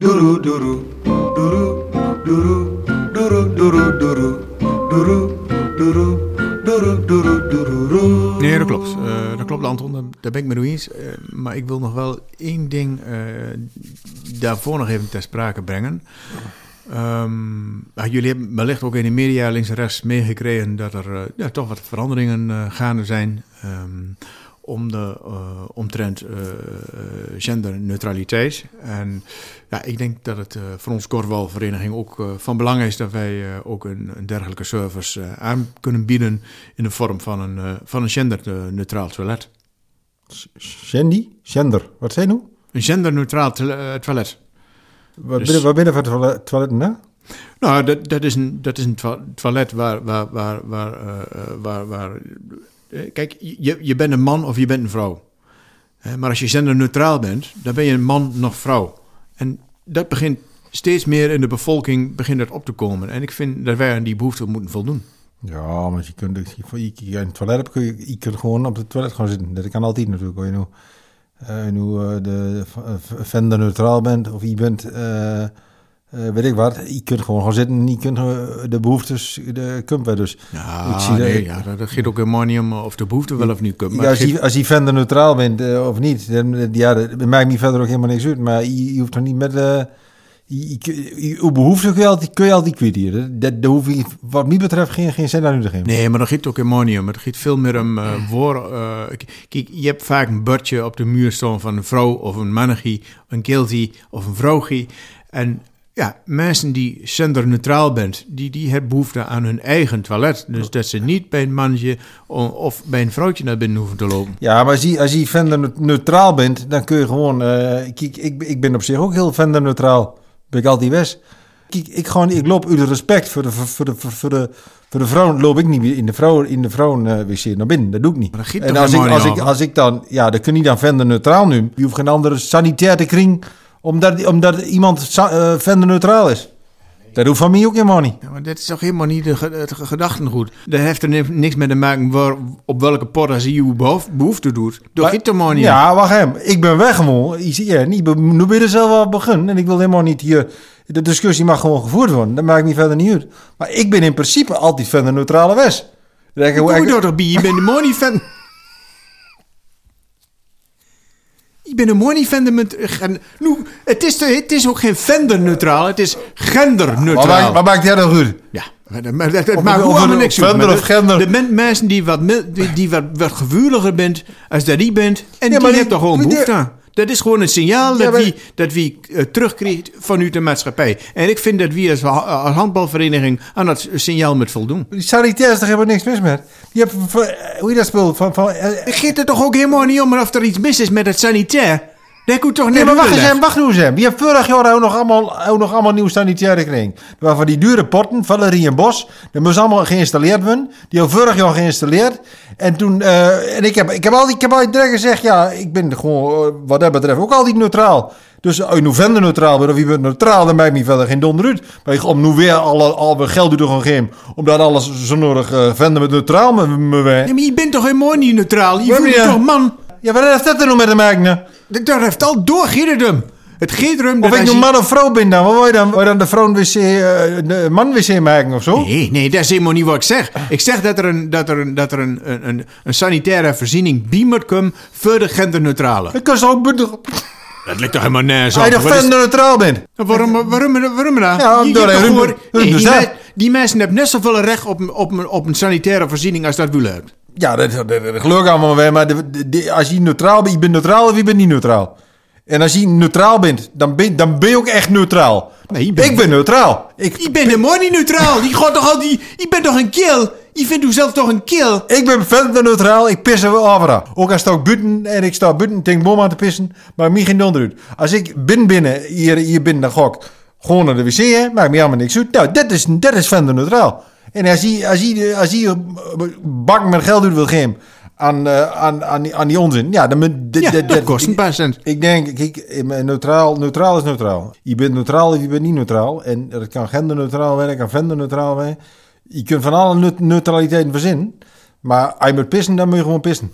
Doeroe, doeroe, doeroe, doeroe, doeroe, doeroe, doeroe, doeroe, doeroe, doeroe, doeroe, doeroe. Nee, dat klopt. Eh, dat klopt, Anton. Daar- ben ik mee eens. Eh, maar ik wil nog wel één ding eh, daarvoor nog even ter sprake brengen. Ja, jullie hebben wellicht ook in de media links en rechts meegekregen dat er ja, toch wat veranderingen gaande zijn. ehm, om de, eh, omtrent eh, eh, genderneutraliteit. En ja, ik denk dat het voor ons korfbalvereniging ook van belang is dat wij ook een, een dergelijke service aan kunnen bieden in de vorm van een, van een genderneutraal toilet. Shandy? Gender. Wat zei je nou? Een genderneutraal to- toilet. Wat Dus- binnen, wat binnen van toilet, toiletten, nou? Nou, dat, dat is een, dat is een toilet waar. waar, waar, waar, waar, waar kijk, je, je bent een man of je bent een vrouw. Eh, maar als je genderneutraal bent, dan ben je een man nog vrouw. En dat begint steeds meer in de bevolking begint dat op te komen. En ik vind dat wij aan die behoefte moeten voldoen. Ja, maar je kunt, je, in het toilet kun je, kunt gewoon op het toilet gaan zitten. Dat kan altijd natuurlijk. Als je eh, eh, de neutraal bent of je bent, eh, eh, weet ik wat, je kunt gewoon gaan zitten en je kunt eh, de behoeftes, de kumpen dus. Ja, Ik zie dat- nee, ja dat, gaat ook helemaal niet om of de behoefte wel of niet. Maar Ja, als, je, als je neutraal bent eh, of niet, dan eh, ja, dat maakt me verder ook helemaal niks uit. Maar je, je hoeft toch niet met... eh je, je, je, behoefte kun je altijd, kun je altijd kwijt hier. Dat, dat, hoef je, wat mij betreft, geen, geen cent aan u te geven. Nee, maar dat gaat ook helemaal niet om. Het gaat veel meer om eh eh, k- kijk, je hebt vaak een bordje op de muur staan van een vrouw of een mannetje, een keeltje of een vrouwtje. En ja, mensen die genderneutraal bent, die, die hebben behoefte aan hun eigen toilet. Dus dat ze niet bij een mannetje of bij een vrouwtje naar binnen hoeven te lopen. Ja, maar als je, als je vendor neutraal bent, dan kun je gewoon... kijk, ik, ik ben op zich ook heel vendor neutraal. Ben ik altijd best. Kijk, ik, gewoon, ik loop uit de respect voor de, voor de, voor de, voor de vrouwen. Loop ik niet meer in de vrouwen, in de vrouwen wc naar binnen. Dat doe ik niet. En als ik, als, ik, als ik dan... Ja, dan kun je dan vendor neutraal nu. Je hoeft geen andere sanitaire kring... Omdat, omdat iemand sa- eh, neutraal is. Dat hoeft van mij ook helemaal niet. Ja, maar dat is toch helemaal niet de, het ge- gedachtengoed. Dat heeft er ni- niks mee te maken waar, op welke pot als je je behoef- behoefte doet. Dat Maar- gaat helemaal niet. Ja, wacht even. Ik ben weg ziet, ja, niet, nu ben je er zelf al begonnen. En ik wil helemaal niet hier... De discussie mag gewoon gevoerd worden. Dat maakt me verder niet uit. Maar ik ben in principe altijd van de neutrale west. Dat Hoe kom je daar toch bij? Je bent een money fan. Ik ben een money fan. Met, en, nu, het, is, de- het is ook geen genderneutraal, het is Wat genderneutraal. maakt, wat maakt jij dan goed? Ja, maar dat, maakt allemaal niks uit. gender of de- gender. De men- mensen die wat, mil- die, die wat, wat gevoeliger bent als dat die bent. En Ja, die die- hebt toch gewoon behoefte aan. Dat is gewoon een signaal Ja, dat maar- wie, dat wie eh, terugkrijgt vanuit de maatschappij. En ik vind dat wie als, als handbalvereniging aan dat signaal moet voldoen. Die sanitair is toch helemaal niks mis met? Die hebt, van- hoe je dat speelt? Van, van, eh, Het er toch ook helemaal niet om of er iets mis is met het sanitair? Dat komt toch Nee, net maar wacht eens wacht nu eens. Die hebt vorig jaar ook nog allemaal, ook nog allemaal nieuwe sanitaire kring. Waarvan die dure potten, Valerie en Bos, dat moest allemaal geïnstalleerd worden. Die hebben vorig jaar geïnstalleerd. En toen, eh, en ik heb, ik heb altijd, ik heb direct gezegd, ja, ik ben gewoon, eh, wat dat betreft, ook altijd neutraal. Dus als je nu neutraal bent of je bent neutraal, dan maakt me verder geen donder uit. Maar om nu weer alle, al weer geld te gaan geven, omdat alles zo nodig uh, venden met neutraal me, me. Ja, maar je bent toch helemaal niet neutraal? Je niet? toch man? Ja, wat heeft dat er nou met te maken? Dat- heeft al door hem. Het dat Of ik als nu je- man of vrouw ben dan, wat wil je dan? Wil je dan de vrouw een wc, eh, de man wc maken of zo? Nee, nee, dat is helemaal niet wat ik zeg. Ik zeg dat er een, dat er een, dat er een, een, een, sanitaire voorziening bij moet komen voor de genderneutrale. Ik kan zo ook. Dat lijkt toch helemaal nergens Als je op. toch Wat is- neutraal bent. Waarom, waarom, waarom, dan? Ja, Je- door je die, mensen hebben net zoveel recht op, een- op, op een sanitaire voorziening als dat willen hebben. Ja, dat, dat, dat geloof ik allemaal wel. Maar de, de- de- als je neutraal bent, je bent neutraal of je bent niet neutraal. En als je neutraal bent, dan ben, dan ben je ook echt neutraal. Nee, je bent- Ik ben neutraal. Ik, Je bent helemaal niet neutraal. Je, gaat toch al die, je bent toch een kill? Je vindt jezelf toch een kill? ik ben verder neutraal. Ik pis er wel overal. Ook als ik buiten en ik sta buiten tegen boom aan te pissen. Maar mij geen donder uit. Als ik binnen binnen, hier, hier binnen, dan ga ik gewoon naar de wc. Hè, maakt me helemaal niks uit. Nou, dat is, dat is verder neutraal. En als je, als je, als je eh, bak met geld uit wil geven aan, eh, aan, aan, die, aan die onzin. Ja, dan moet... Ja, dat kost een paar cent. Ik denk, kijk, neutraal, neutraal is neutraal. Je bent neutraal of je bent niet neutraal. En dat kan genderneutraal zijn, dat kan venderneutraal zijn. Je kunt van alle neut- neutraliteiten verzinnen. Maar als je moet pissen, dan moet je gewoon pissen.